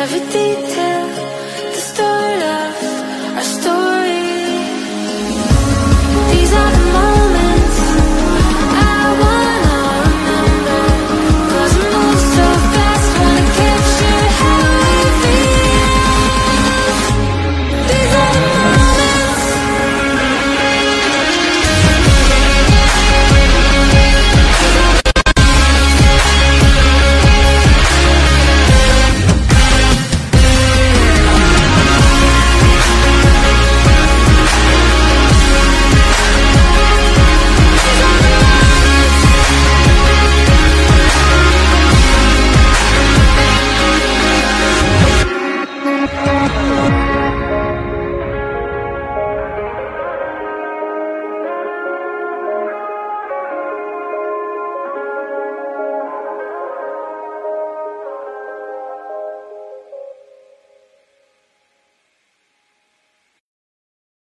every detail